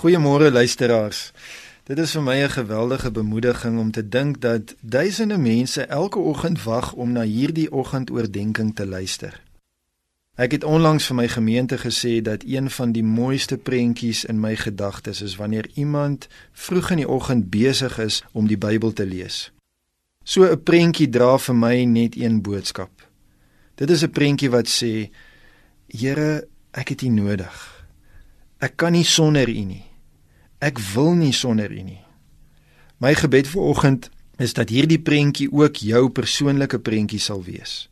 Goeiemôre luisteraars. Dit is vir my 'n geweldige bemoediging om te dink dat duisende mense elke oggend wag om na hierdie oggendoordenkings te luister. Ek het onlangs vir my gemeente gesê dat een van die mooiste prentjies in my gedagtes is wanneer iemand vroeg in die oggend besig is om die Bybel te lees. So 'n prentjie dra vir my net een boodskap. Dit is 'n prentjie wat sê: Here, ek het U nodig. Ek kan nie sonder U nie. Ek wil nie sonder U nie. My gebed vir oggend is dat hierdie prentjie ook jou persoonlike prentjie sal wees.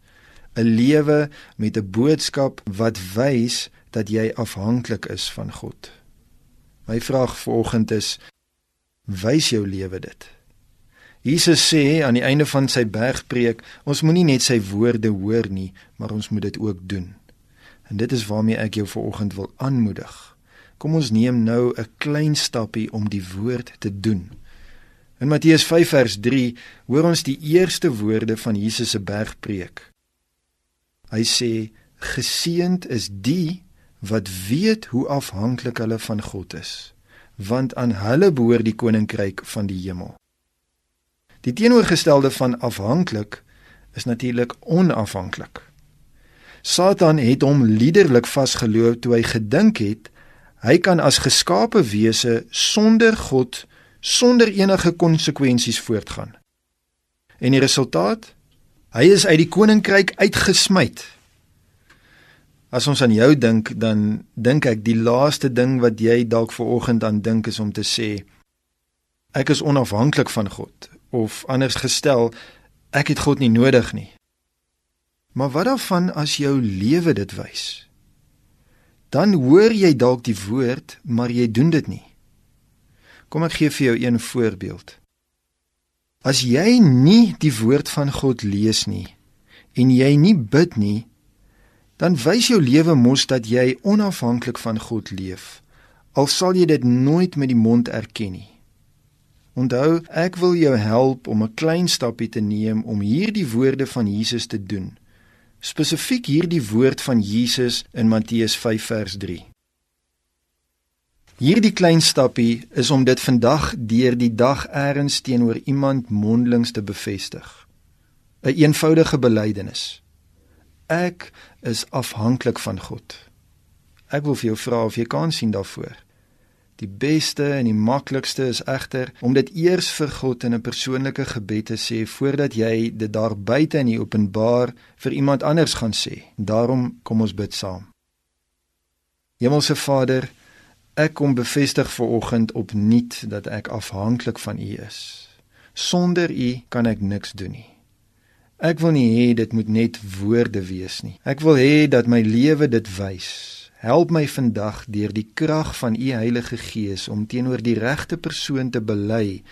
'n Lewe met 'n boodskap wat wys dat jy afhanklik is van God. My vraag vir oggend is: wys jou lewe dit? Jesus sê aan die einde van sy bergpreek, ons moenie net sy woorde hoor nie, maar ons moet dit ook doen. En dit is waarmee ek jou vanoggend wil aanmoedig. Kom ons neem nou 'n klein stappie om die woord te doen. In Matteus 5 vers 3 hoor ons die eerste woorde van Jesus se bergpreek. Hy sê: "Geseënd is die wat weet hoe afhanklik hulle van God is, want aan hulle behoort die koninkryk van die hemel." Die teenoorgestelde van afhanklik is natuurlik onafhanklik. Satan het hom liderlik vasgeloop toe hy gedink het Hy kan as geskape wese sonder God sonder enige konsekwensies voortgaan. En die resultaat? Hy is uit die koninkryk uitgesmy. As ons aan jou dink, dan dink ek die laaste ding wat jy dalk ver oggend aan dink is om te sê ek is onafhanklik van God of anders gestel ek het God nie nodig nie. Maar wat daarvan as jou lewe dit wys? Dan hoor jy dalk die woord, maar jy doen dit nie. Kom ek gee vir jou een voorbeeld. As jy nie die woord van God lees nie en jy nie bid nie, dan wys jou lewe mos dat jy onafhanklik van God leef. Al sal jy dit nooit met die mond erken nie. Onthou, ek wil jou help om 'n klein stappie te neem om hierdie woorde van Jesus te doen spesifiek hierdie woord van Jesus in Matteus 5 vers 3. Hierdie klein stappie is om dit vandag deur die dag eers teenoor iemand mondelings te bevestig. 'n een Eenvoudige belydenis. Ek is afhanklik van God. Ek wil vir jou vra of jy kan sien daarvoor. Die beste en die maklikste is egter om dit eers vir God in 'n persoonlike gebed te sê voordat jy dit daar buite in die openbaar vir iemand anders gaan sê. Daarom kom ons bid saam. Hemelse Vader, ek kom bevestig ver oggend opnuut dat ek afhanklik van U is. Sonder U kan ek niks doen nie. Ek wil nie hê dit moet net woorde wees nie. Ek wil hê dat my lewe dit wys. Help my vandag deur die krag van u Heilige Gees om teenoor die regte persoon te bely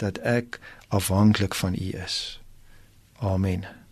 dat ek afhanklik van u is. Amen.